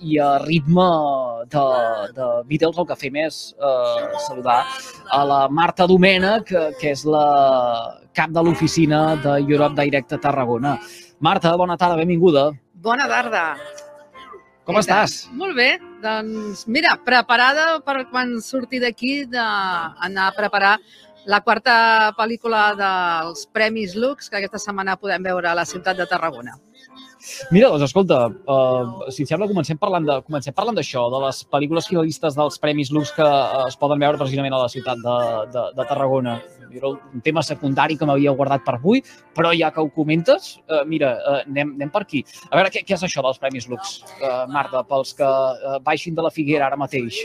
i a ritme de, de Beatles el que fem és eh, saludar a la Marta Domènech, que, que és la cap de l'oficina de Europe Direct a Tarragona. Marta, bona tarda, benvinguda. Bona tarda. Com estàs? Molt bé. Doncs mira, preparada per quan surti d'aquí d'anar a preparar la quarta pel·lícula dels Premis Lux que aquesta setmana podem veure a la ciutat de Tarragona. Mira, doncs escolta, uh, si et sembla, comencem parlant de, comencem parlant d'això, de les pel·lícules finalistes dels Premis Lux que uh, es poden veure precisament a la ciutat de, de, de Tarragona. Era un tema secundari que m'havia guardat per avui, però ja que ho comentes, uh, mira, uh, anem, anem per aquí. A veure, què, què és això dels Premis Lux, uh, Marta, pels que uh, baixin de la Figuera ara mateix?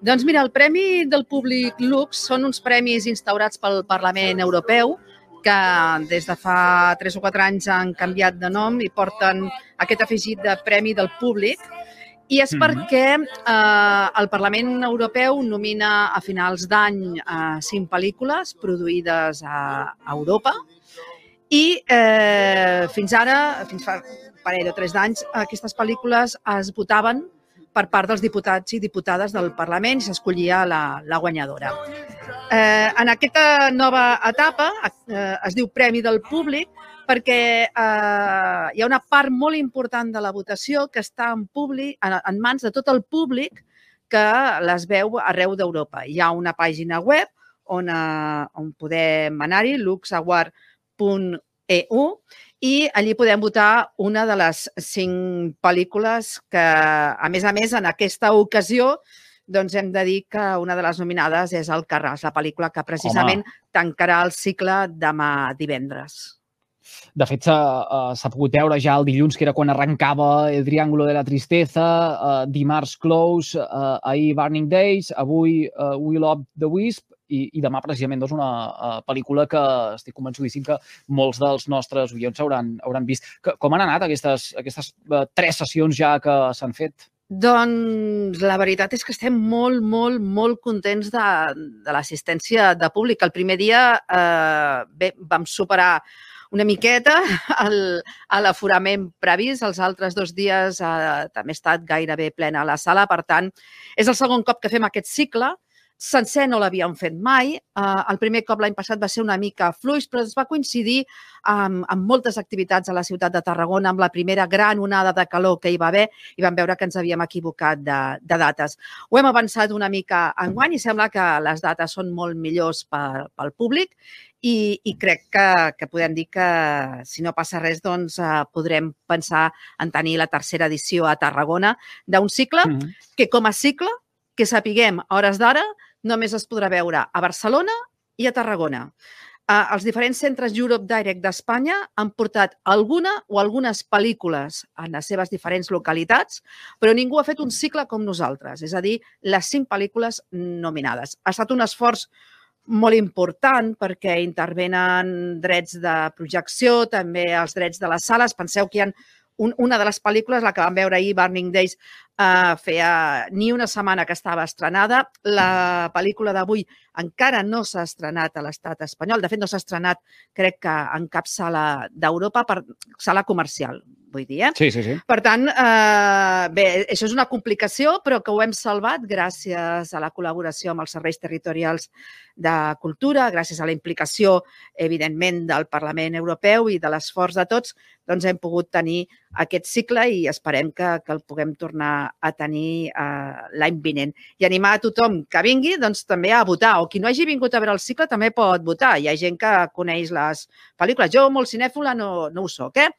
Doncs mira, el Premi del Públic Lux són uns premis instaurats pel Parlament Europeu que des de fa 3 o 4 anys han canviat de nom i porten aquest afegit de Premi del Públic i és -hmm. perquè eh, el Parlament Europeu nomina a finals d'any eh, cinc pel·lícules produïdes a, a Europa i eh, fins ara, fins fa un parell o tres d'anys, aquestes pel·lícules es votaven per part dels diputats i diputades del Parlament i s'escollia la, la guanyadora. Eh, en aquesta nova etapa eh, es diu Premi del Públic perquè eh, hi ha una part molt important de la votació que està en, públic, en, en mans de tot el públic que les veu arreu d'Europa. Hi ha una pàgina web on, eh, on podem anar-hi, luxaguard.eu, i allí podem votar una de les cinc pel·lícules que, a més a més, en aquesta ocasió doncs hem de dir que una de les nominades és El Carràs, la pel·lícula que precisament Home. tancarà el cicle demà divendres. De fet, s'ha pogut veure ja el dilluns, que era quan arrencava El Triángulo de la Tristeza, uh, dimarts Close, uh, ahir Burning Days, avui uh, We Love the Wisp, i, i demà precisament doncs, una uh, pel·lícula que estic convençudíssim que molts dels nostres oients hauran, hauran vist. Que, com han anat aquestes, aquestes uh, tres sessions ja que s'han fet? Doncs la veritat és que estem molt, molt, molt contents de, de l'assistència de públic. El primer dia eh, bé, vam superar una miqueta l'aforament previst. Els altres dos dies eh, també ha estat gairebé plena la sala. Per tant, és el segon cop que fem aquest cicle sencer no l'havíem fet mai. Uh, el primer cop l'any passat va ser una mica fluix, però es va coincidir amb, amb moltes activitats a la ciutat de Tarragona, amb la primera gran onada de calor que hi va haver i vam veure que ens havíem equivocat de, de dates. Ho hem avançat una mica en guany i sembla que les dates són molt millors per, pel públic i, i crec que, que podem dir que, si no passa res, doncs uh, podrem pensar en tenir la tercera edició a Tarragona d'un cicle mm -hmm. que, com a cicle, que sapiguem a hores d'ara, només es podrà veure a Barcelona i a Tarragona. Uh, els diferents centres Europe Direct d'Espanya han portat alguna o algunes pel·lícules en les seves diferents localitats, però ningú ha fet un cicle com nosaltres, és a dir, les cinc pel·lícules nominades. Ha estat un esforç molt important perquè intervenen drets de projecció, també els drets de les sales. Penseu que hi ha un, una de les pel·lícules, la que vam veure ahir, Burning Days, uh, feia ni una setmana que estava estrenada. La pel·lícula d'avui encara no s'ha estrenat a l'estat espanyol. De fet, no s'ha estrenat, crec que en cap sala d'Europa, per sala comercial vull dir. Eh? Sí, sí, sí. Per tant, eh, bé, això és una complicació, però que ho hem salvat gràcies a la col·laboració amb els serveis territorials de cultura, gràcies a la implicació, evidentment, del Parlament Europeu i de l'esforç de tots, doncs hem pogut tenir aquest cicle i esperem que, que el puguem tornar a tenir eh, l'any vinent. I animar a tothom que vingui doncs, també a votar, o qui no hagi vingut a veure el cicle també pot votar. Hi ha gent que coneix les pel·lícules. Jo, molt cinèfila, no, no ho sóc, eh?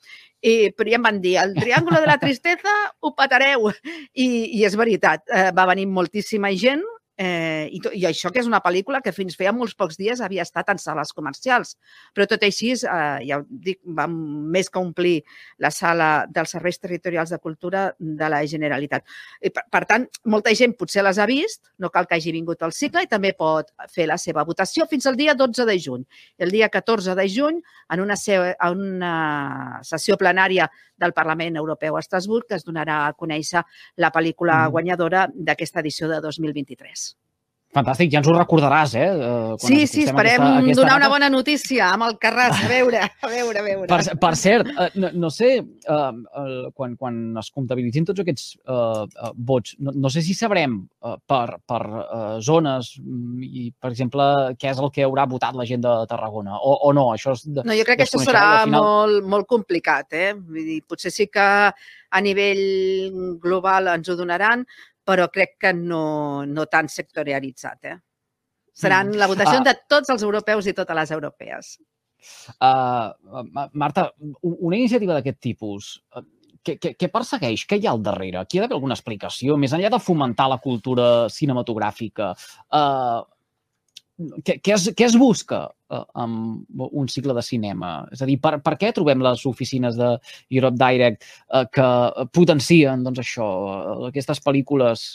I, però ja em van dir, el Triàngulo de la Tristesa ho patareu. I, i és veritat, eh, va venir moltíssima gent Eh, i, to, I això que és una pel·lícula que fins feia molts pocs dies havia estat en sales comercials. Però tot així, eh, ja dic, vam més que omplir la sala dels serveis territorials de cultura de la Generalitat. I, per, per tant, molta gent potser les ha vist, no cal que hagi vingut al cicle i també pot fer la seva votació fins al dia 12 de juny. El dia 14 de juny, en una, en una sessió plenària del Parlament Europeu a Estrasburg, que es donarà a conèixer la pel·lícula mm. guanyadora d'aquesta edició de 2023. Fantàstic, ja ens ho recordaràs, eh? Quan sí, sí, esperem aquesta, aquesta donar data. una bona notícia amb el Carràs, a veure, a veure, a veure. Per, per cert, uh, no, no sé, uh, quan, quan es comptabilitzin tots aquests uh, vots, no, no sé si sabrem uh, per, per uh, zones mm, i, per exemple, què és el que haurà votat la gent de Tarragona, o, o no? Això és no, jo crec que això serà final... molt, molt complicat, eh? Vull dir, potser sí que a nivell global ens ho donaran, però crec que no, no tan sectorialitzat. Eh? Seran mm. la votació uh, de tots els europeus i totes les europees. Uh, Marta, una iniciativa d'aquest tipus, uh, què, què, què persegueix? Què hi ha al darrere? Aquí hi ha d'haver alguna explicació? Més enllà de fomentar la cultura cinematogràfica, uh, què, què, es, què es busca uh, amb un cicle de cinema? És a dir, per, per què trobem les oficines de Europe Direct uh, que potencien doncs, això, uh, aquestes pel·lícules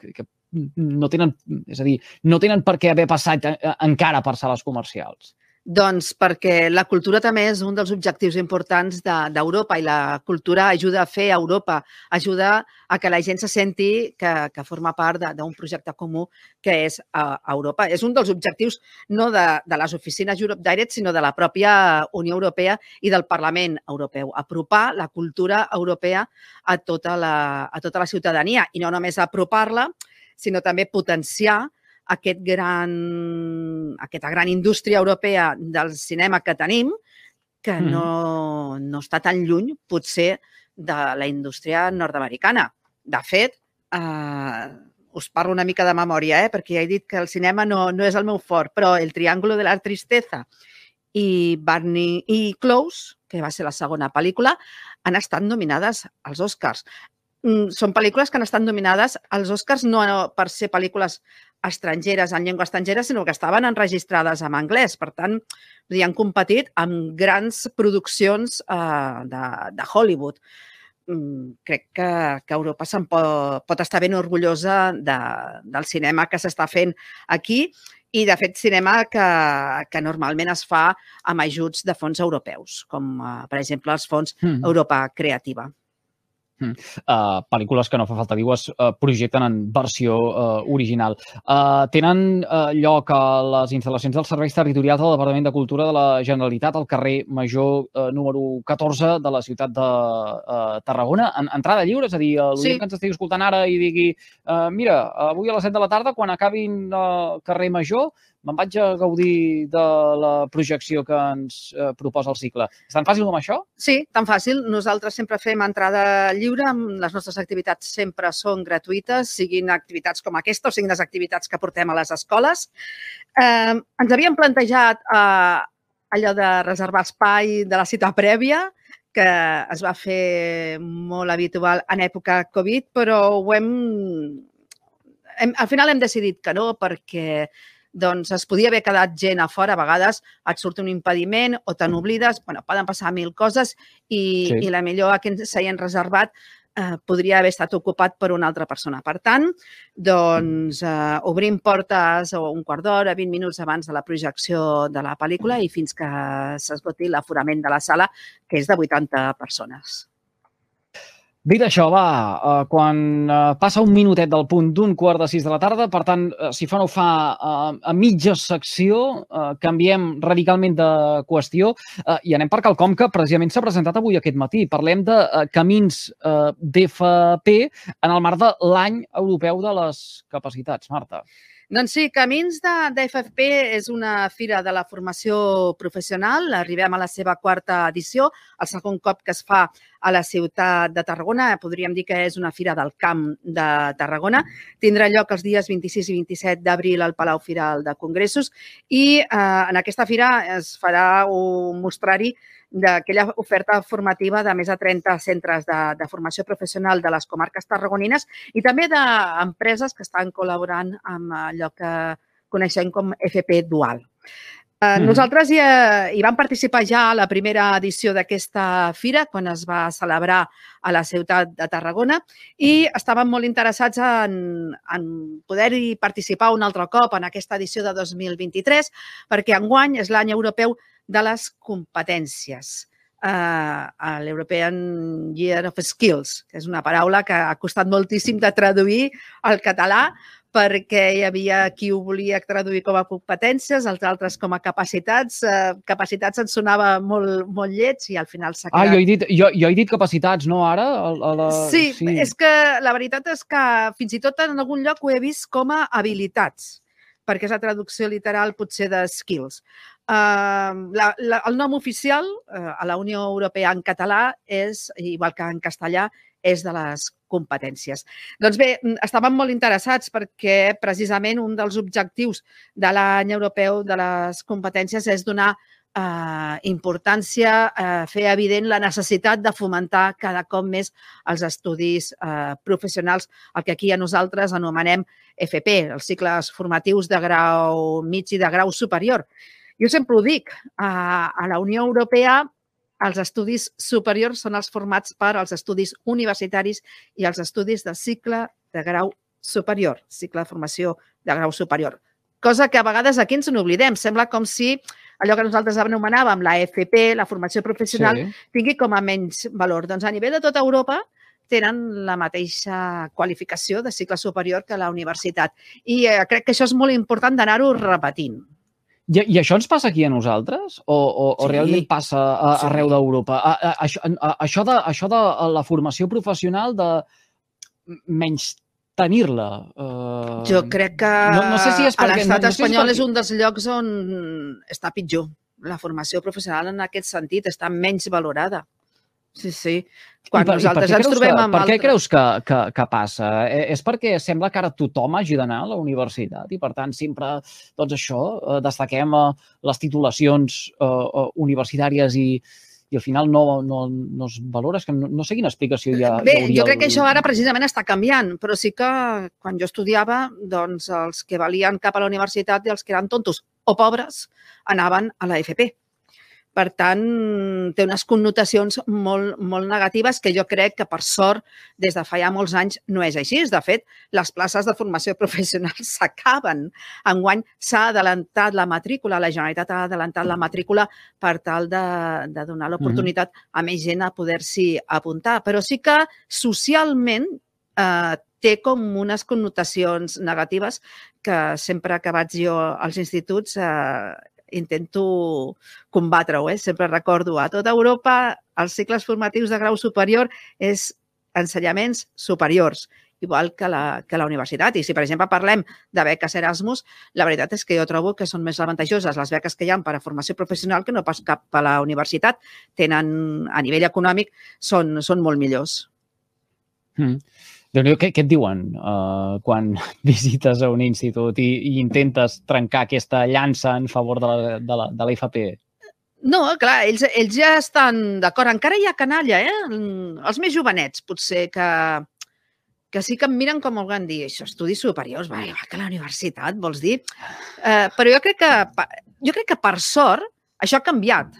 que, que no tenen, és a dir, no tenen per què haver passat encara per sales comercials? Doncs perquè la cultura també és un dels objectius importants d'Europa de, i la cultura ajuda a fer Europa, ajuda a que la gent se senti que, que forma part d'un projecte comú que és a Europa. És un dels objectius no de, de les oficines Europe Direct, sinó de la pròpia Unió Europea i del Parlament Europeu. Apropar la cultura europea a tota la, a tota la ciutadania i no només apropar-la, sinó també potenciar aquest gran, aquesta gran indústria europea del cinema que tenim, que mm. no, no està tan lluny, potser, de la indústria nord-americana. De fet, eh, us parlo una mica de memòria, eh, perquè ja he dit que el cinema no, no és el meu fort, però El Triángulo de la Tristeza i Barney i Close, que va ser la segona pel·lícula, han estat nominades als Oscars. Mm, són pel·lícules que han estat nominades als Oscars no per ser pel·lícules estrangeres, en llengua estrangera, sinó que estaven enregistrades en anglès. Per tant, han competit amb grans produccions eh, de, de Hollywood. Mm, crec que, que Europa se'n pot, pot estar ben orgullosa de, del cinema que s'està fent aquí i, de fet, cinema que, que normalment es fa amb ajuts de fons europeus, com, eh, per exemple, els fons mm. Europa Creativa. Uh, pel·lícules que no fa falta dir es uh, projecten en versió uh, original. Uh, tenen uh, lloc a les instal·lacions dels serveis territorials del Departament de Cultura de la Generalitat al carrer Major uh, número 14 de la ciutat de uh, Tarragona. En, entrada lliure, és a dir, l'oient sí. que ens estigui escoltant ara i digui uh, mira, avui a les 7 de la tarda, quan acabin el uh, carrer Major, me'n vaig a gaudir de la projecció que ens eh, proposa el cicle. És tan fàcil com això? Sí, tan fàcil. Nosaltres sempre fem entrada lliure. Les nostres activitats sempre són gratuïtes, siguin activitats com aquesta o siguin les activitats que portem a les escoles. Eh, ens havíem plantejat eh, allò de reservar espai de la cita prèvia, que es va fer molt habitual en època Covid, però ho hem, hem al final hem decidit que no, perquè doncs es podia haver quedat gent a fora, a vegades et surt un impediment o te n'oblides, bueno, poden passar mil coses i, sí. i la millor a que s'haien reservat eh, podria haver estat ocupat per una altra persona. Per tant, doncs, eh, obrim portes o un quart d'hora, 20 minuts abans de la projecció de la pel·lícula i fins que s'esgoti l'aforament de la sala, que és de 80 persones. Dit això, va, uh, quan uh, passa un minutet del punt d'un quart de sis de la tarda, per tant, uh, si fa no fa a mitja secció, canviem radicalment de qüestió i anem per quelcom que precisament s'ha presentat avui aquest matí. Parlem de camins uh, d'FP en el marc de l'any europeu de les capacitats. Marta. Doncs sí, Camins de, de és una fira de la formació professional. Arribem a la seva quarta edició, el segon cop que es fa a la ciutat de Tarragona. Podríem dir que és una fira del camp de Tarragona. Tindrà lloc els dies 26 i 27 d'abril al Palau Firal de Congressos i eh, en aquesta fira es farà un mostrari d'aquella oferta formativa de més de 30 centres de, de formació professional de les comarques tarragonines i també d'empreses que estan col·laborant amb allò que coneixem com FP Dual. Mm. Nosaltres hi, hi vam participar ja a la primera edició d'aquesta fira, quan es va celebrar a la ciutat de Tarragona, i estàvem molt interessats en, en poder-hi participar un altre cop en aquesta edició de 2023, perquè enguany és l'any europeu de les competències uh, a l'European Year of Skills, que és una paraula que ha costat moltíssim de traduir al català, perquè hi havia qui ho volia traduir com a competències, els altres com a capacitats. Eh, capacitats ens sonava molt, molt lleig i al final s'ha Ah, quedat... jo he dit, jo, jo he dit capacitats, no, ara? A, a la... Sí, sí, és que la veritat és que fins i tot en algun lloc ho he vist com a habilitats, perquè és la traducció literal potser de skills. Uh, la, la, el nom oficial uh, a la Unió Europea en català és, igual que en castellà, és de les competències. Doncs bé, estàvem molt interessats perquè precisament un dels objectius de l'any europeu de les competències és donar eh, importància, eh, fer evident la necessitat de fomentar cada cop més els estudis eh, professionals, el que aquí a nosaltres anomenem FP, els cicles formatius de grau mig i de grau superior. Jo sempre ho dic, a, a la Unió Europea els estudis superiors són els formats per als estudis universitaris i els estudis de cicle de grau superior, cicle de formació de grau superior. Cosa que a vegades aquí ens n'oblidem. Sembla com si allò que nosaltres anomenàvem la FP, la formació professional, sí. tingui com a menys valor. Doncs a nivell de tota Europa tenen la mateixa qualificació de cicle superior que la universitat. I eh, crec que això és molt important d'anar-ho repetint. I, I això ens passa aquí a nosaltres? O, o, o Sí. realment passa a, Sí. arreu d'Europa? Això, a, això, de, això de la formació professional de menys tenir-la. Uh, Jo crec que no- no sé si és a perquè- l'estat no- no sé si és espanyol perquè- és un dels llocs on està pitjor. La formació professional en aquest sentit està menys valorada. Sí, sí. Quan I per, nosaltres i per què ens trobem que, amb per què altres... creus que, que, que passa? Eh, És perquè sembla que ara tothom hagi d'anar a la universitat i, per tant, sempre, doncs això, eh, destaquem eh, les titulacions eh, eh, universitàries i, i al final no, no, no es valora. És que no, no sé quina explicació hi ha. Bé, hi hauria jo crec que al- això ara precisament està canviant, però sí que quan jo estudiava, doncs els que valien cap a la universitat i els que eren tontos o pobres anaven a la FP. Per tant, té unes connotacions molt, molt negatives que jo crec que, per sort, des de fa ja molts anys no és així. De fet, les places de formació professional s'acaben. Enguany s'ha adelantat la matrícula, la Generalitat ha adelantat la matrícula per tal de, de donar l'oportunitat a més gent a poder-s'hi apuntar. Però sí que socialment eh, té com unes connotacions negatives que sempre que vaig jo als instituts eh, intento combatre-ho. Eh? Sempre recordo a tota Europa els cicles formatius de grau superior és ensenyaments superiors igual que la, que la universitat. I si, per exemple, parlem de beques Erasmus, la veritat és que jo trobo que són més avantatjoses les beques que hi ha per a formació professional que no pas cap a la universitat. Tenen, a nivell econòmic, són, són molt millors. Mm. Déu què, què et diuen uh, quan visites a un institut i, i intentes trencar aquesta llança en favor de la, de la, de la FP? No, clar, ells, ells ja estan d'acord. Encara hi ha canalla, eh? Els més jovenets, potser, que, que sí que em miren com volguem dir, això, estudis superiors, va, igual que la universitat, vols dir? Eh, però jo crec que, jo crec que per sort, això ha canviat.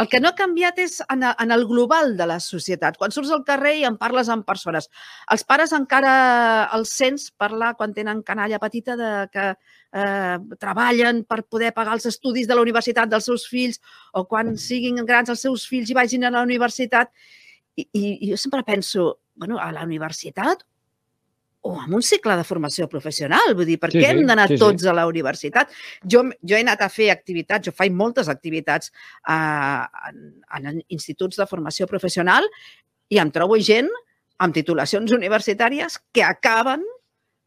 El que no ha canviat és en, en el global de la societat. Quan surts al carrer i en parles amb persones. Els pares encara els sents parlar quan tenen canalla petita de que eh, treballen per poder pagar els estudis de la universitat dels seus fills o quan siguin grans els seus fills i vagin a la universitat. I, i, i jo sempre penso, bueno, a la universitat o amb un cicle de formació professional. Vull dir, per Sí, què sí, hem d'anar sí, sí. tots a la universitat? Jo, jo he anat a fer activitats, jo faig moltes activitats a, en, en instituts de formació professional i em trobo gent amb titulacions universitàries que acaben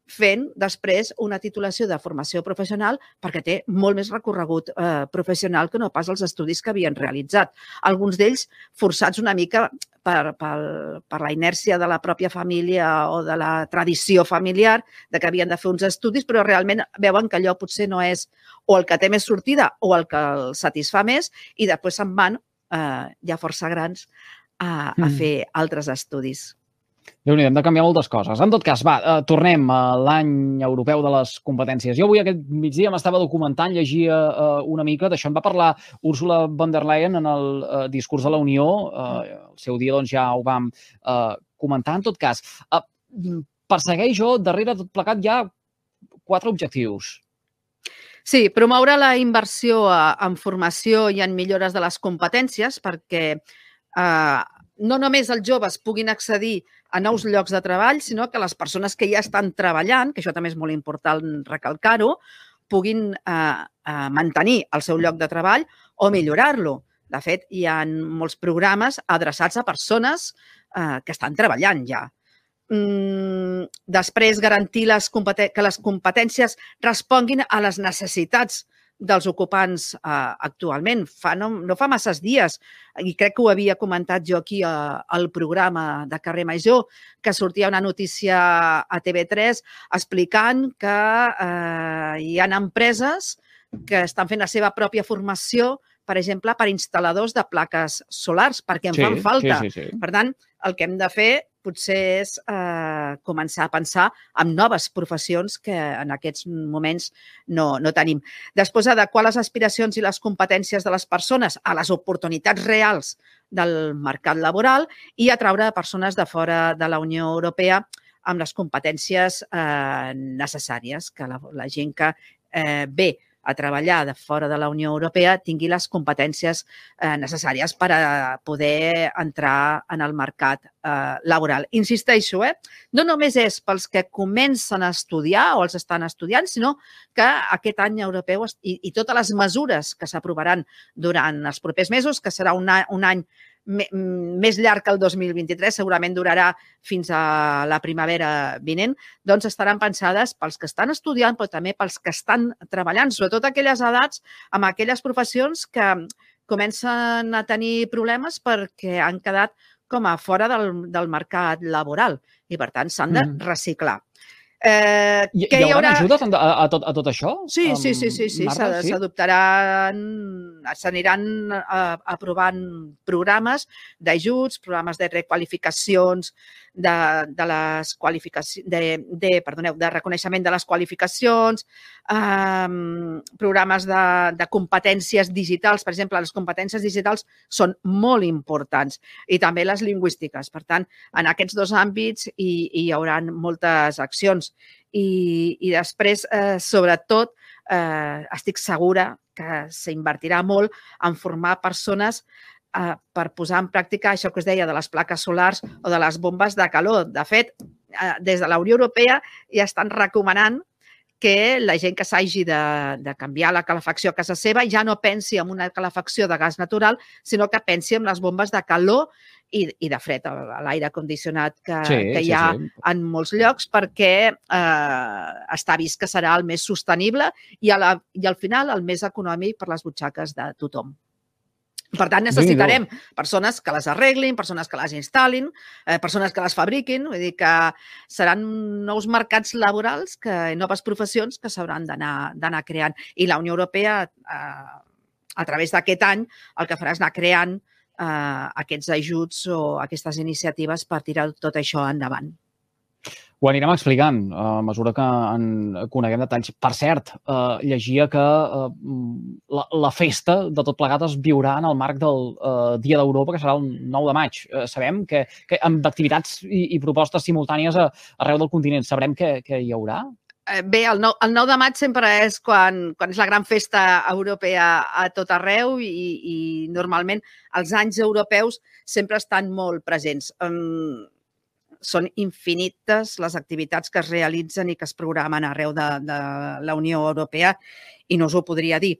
fent després una titulació de formació professional perquè té molt més recorregut eh, professional que no pas els estudis que havien realitzat. Alguns d'ells forçats una mica per, per, per la inèrcia de la pròpia família o de la tradició familiar de que havien de fer uns estudis, però realment veuen que allò potser no és o el que té més sortida o el que els satisfà més i després se'n van, eh, ja força grans, a, a Mm. fer altres estudis. Déu nhi hem de canviar moltes coses. En tot cas, va, eh, tornem a l'any europeu de les competències. Jo avui aquest migdia m'estava documentant, llegia eh, una mica, d'això en va parlar Úrsula von der Leyen en el eh, discurs de la Unió, eh, el seu dia doncs, ja ho vam eh, comentar. En tot cas, eh, persegueix jo, darrere tot plegat, hi ha quatre objectius. Sí, promoure la inversió a- en formació i en millores de les competències perquè eh, no només els joves puguin accedir a nous llocs de treball, sinó que les persones que ja estan treballant, que això també és molt important recalcar-ho, puguin eh, eh, mantenir el seu lloc de treball o millorar-lo. De fet, hi ha molts programes adreçats a persones eh, que estan treballant ja. Mm, després, garantir les que les competències responguin a les necessitats dels ocupants eh, actualment. Fa, no, no fa masses dies, i crec que ho havia comentat jo aquí a, eh, al programa de Carrer Major, que sortia una notícia a TV3 explicant que eh, hi ha empreses que estan fent la seva pròpia formació per exemple, per instal·ladors de plaques solars, perquè en sí, fan falta. Sí, sí, sí. Per tant, el que hem de fer potser és eh, començar a pensar en noves professions que en aquests moments no, no tenim. Després, adequar les aspiracions i les competències de les persones a les oportunitats reals del mercat laboral i atraure persones de fora de la Unió Europea amb les competències eh, necessàries, que la, la gent que eh, ve a treballar de fora de la Unió Europea tingui les competències eh, necessàries per a poder entrar en el mercat eh, laboral. Insisteixo, eh? no només és pels que comencen a estudiar o els estan estudiant, sinó que aquest any europeu i, i totes les mesures que s'aprovaran durant els propers mesos, que serà un, un any més llarg que el 2023, segurament durarà fins a la primavera vinent, doncs estaran pensades pels que estan estudiant, però també pels que estan treballant, sobretot aquelles edats amb aquelles professions que comencen a tenir problemes perquè han quedat com a fora del, del mercat laboral i, per tant, s'han de mm. Eh, hi, que hi, haurà ajudes a, a, tot, a tot això? Sí, sí, sí, sí, sí. s'adoptaran, s'aniran eh, aprovant programes d'ajuts, programes de requalificacions, de, de les qualificacions, de, de, perdoneu, de reconeixement de les qualificacions, eh, programes de, de competències digitals. Per exemple, les competències digitals són molt importants i també les lingüístiques. Per tant, en aquests dos àmbits hi, hi haurà moltes accions. I, i després, eh, sobretot, eh, estic segura que s'invertirà molt en formar persones eh, per posar en pràctica això que us deia de les plaques solars o de les bombes de calor. De fet, eh, des de la Unió Europea ja estan recomanant que la gent que s'hagi de, de canviar la calefacció a casa seva ja no pensi en una calefacció de gas natural, sinó que pensi en les bombes de calor i, i de fred, l'aire condicionat que, sí, que hi ha sí, sí. en molts llocs, perquè eh, està vist que serà el més sostenible i, a la, i al final el més econòmic per les butxaques de tothom. Per tant, necessitarem persones que les arreglin, persones que les instal·lin, eh, persones que les fabriquin, vull dir que seran nous mercats laborals, que noves professions que s'hauran d'anar creant. I la Unió Europea, eh, a través d'aquest any, el que farà és anar creant eh, aquests ajuts o aquestes iniciatives per tirar tot això endavant. Ho anirem explicant a mesura que en coneguem detalls. Per cert, eh, llegia que eh, la, la festa de tot plegat es viurà en el marc del eh, Dia d'Europa, que serà el 9 de maig. Eh, sabem que, que amb activitats i, i propostes simultànies a, arreu del continent, sabrem que, que hi haurà? Eh, bé, el 9, el 9 de maig sempre és quan, quan és la gran festa europea a tot arreu i, i normalment els anys europeus sempre estan molt presents. Um, són infinites les activitats que es realitzen i que es programen arreu de, de la Unió Europea i no us ho podria dir.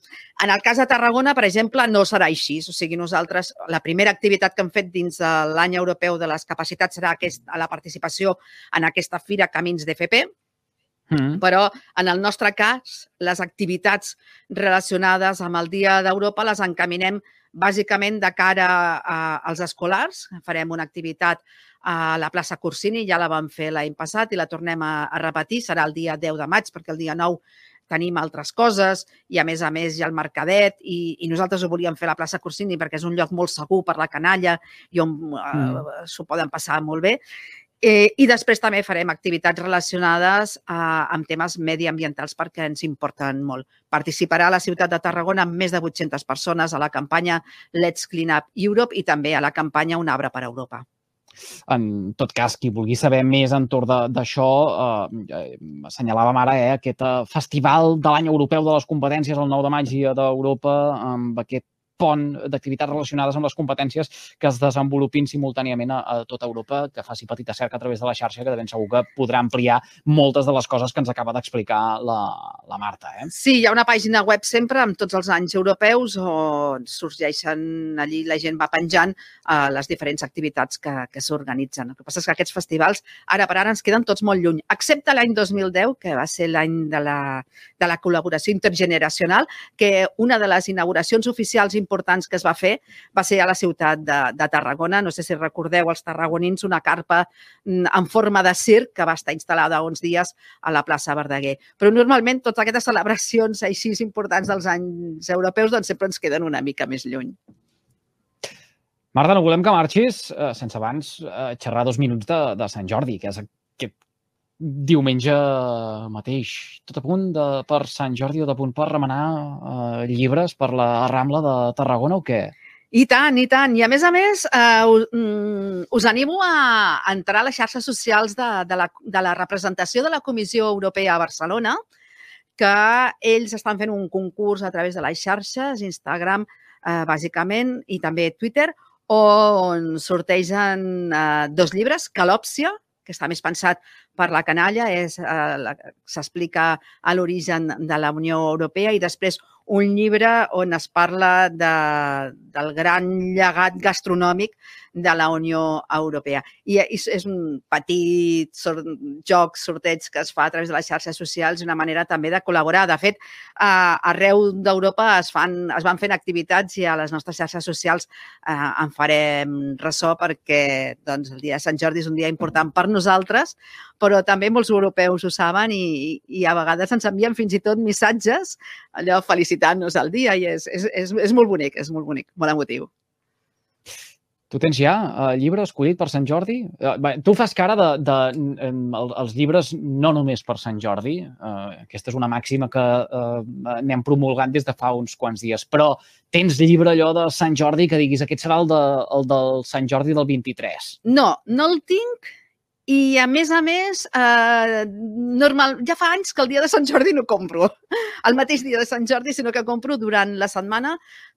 En el cas de Tarragona, per exemple, no serà així. O sigui, nosaltres, la primera activitat que hem fet dins de l'any europeu de les capacitats serà aquest, a la participació en aquesta fira Camins d'FP, Mm. Però, en el nostre cas, les activitats relacionades amb el Dia d'Europa les encaminem bàsicament de cara a, als escolars. Farem una activitat a la plaça Corsini, ja la vam fer l'any passat i la tornem a, a repetir, serà el dia 10 de maig perquè el dia 9 tenim altres coses i a més a més hi ha el Mercadet i, i nosaltres ho volíem fer a la plaça Corsini perquè és un lloc molt segur per la canalla i on eh, mm. uh, s'ho poden passar molt bé. Eh, I després també farem activitats relacionades a, amb temes mediambientals perquè ens importen molt. Participarà a la ciutat de Tarragona amb més de 800 persones a la campanya Let's Clean Up Europe i també a la campanya Un arbre per Europa. En tot cas, qui vulgui saber més entorn d'això, eh, assenyalàvem ara eh, aquest eh, festival de l'any europeu de les competències el 9 de maig i d'Europa amb aquest pont d'activitats relacionades amb les competències que es desenvolupin simultàniament a, a tota Europa, que faci petita cerca a través de la xarxa, que de ben segur que podrà ampliar moltes de les coses que ens acaba d'explicar la, la Marta. Eh? Sí, hi ha una pàgina web sempre amb tots els anys europeus on sorgeixen allí, la gent va penjant uh, les diferents activitats que, que s'organitzen. El que passa és que aquests festivals ara per ara ens queden tots molt lluny, excepte l'any 2010, que va ser l'any de, la, de la col·laboració intergeneracional, que una de les inauguracions oficials importants que es va fer va ser a la ciutat de, de Tarragona. No sé si recordeu els tarragonins, una carpa mm, en forma de circ que va estar instal·lada uns dies a la plaça Verdaguer. Però normalment totes aquestes celebracions així importants dels anys europeus doncs sempre ens queden una mica més lluny. Marta, no volem que marxis eh, sense abans eh, xerrar dos minuts de, de Sant Jordi, que és diumenge mateix. Tot a punt de, per Sant Jordi o de punt per remenar eh, llibres per la Rambla de Tarragona o què? I tant, i tant. I a més a més, eh, us, mm, us animo a entrar a les xarxes socials de, de, la, de la representació de la Comissió Europea a Barcelona, que ells estan fent un concurs a través de les xarxes, Instagram, eh, bàsicament, i també Twitter, on sortegen eh, dos llibres, Calòpsia, que està més pensat per la canalla, és, eh, s'explica a l'origen de la Unió Europea, i després un llibre on es parla de, del gran llegat gastronòmic de la Unió Europea. I és, és un petit sort, joc, sorteig que es fa a través de les xarxes socials, una manera també de col·laborar. De fet, eh, arreu d'Europa es, fan, es van fent activitats i a les nostres xarxes socials eh, en farem ressò perquè doncs, el dia de Sant Jordi és un dia important per nosaltres, però també molts europeus ho saben i, i a vegades ens envien fins i tot missatges allò felicitant-nos el dia i és, és, és, és molt bonic, és molt bonic, molt emotiu. Tu tens ja uh, llibre escollit per Sant Jordi? Uh, tu fas cara de, de, de um, els llibres no només per Sant Jordi, uh, aquesta és una màxima que uh, anem promulgant des de fa uns quants dies, però tens llibre allò de Sant Jordi que diguis aquest serà el, de, el del Sant Jordi del 23? No, no el tinc i, a més a més, eh, normal, ja fa anys que el dia de Sant Jordi no compro el mateix dia de Sant Jordi, sinó que compro durant la setmana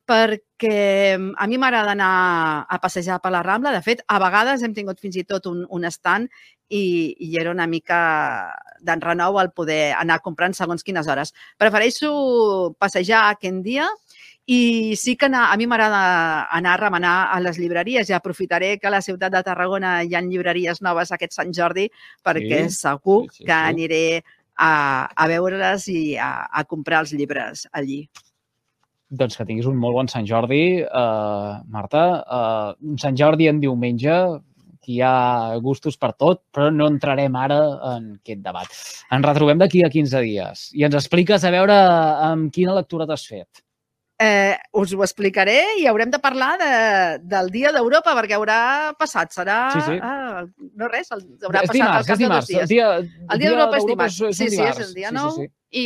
perquè a mi m'agrada anar a passejar per la Rambla. De fet, a vegades hem tingut fins i tot un, un stand i, i era una mica d'enrenou el poder anar comprant segons quines hores. Prefereixo passejar aquell dia i sí que anar, a mi m'agrada anar a remenar a les llibreries i aprofitaré que a la ciutat de Tarragona hi ha llibreries noves aquest Sant Jordi perquè sí, segur sí, sí, que sí. aniré a, a veure-les i a, a comprar els llibres allí. Doncs que tinguis un molt bon Sant Jordi, uh, Marta. Uh, un Sant Jordi en diumenge, que hi ha gustos per tot, però no entrarem ara en aquest debat. Ens retrobem d'aquí a 15 dies i ens expliques a veure amb quina lectura t'has fet eh, us ho explicaré i haurem de parlar de, del Dia d'Europa, perquè haurà passat, serà... Sí, sí. Ah, no res, el, haurà és passat dimarts, al cap de dos dies. El dia, el dia d'Europa és dimarts. És, sí, és sí, és el dia 9 sí, sí, sí. I,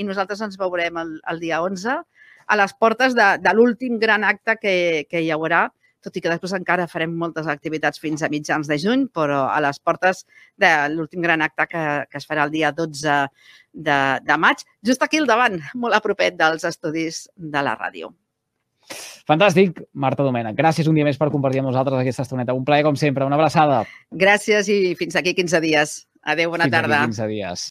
i nosaltres ens veurem el, el dia 11 a les portes de, de l'últim gran acte que, que hi haurà tot i que després encara farem moltes activitats fins a mitjans de juny, però a les portes de l'últim gran acte que, que es farà el dia 12 de, de maig, just aquí al davant, molt a propet dels estudis de la ràdio. Fantàstic, Marta Domènech. Gràcies un dia més per compartir amb nosaltres aquesta estoneta. Un plaer, com sempre. Una abraçada. Gràcies i fins aquí 15 dies. Adéu, bona fins tarda. Fins aquí 15 dies.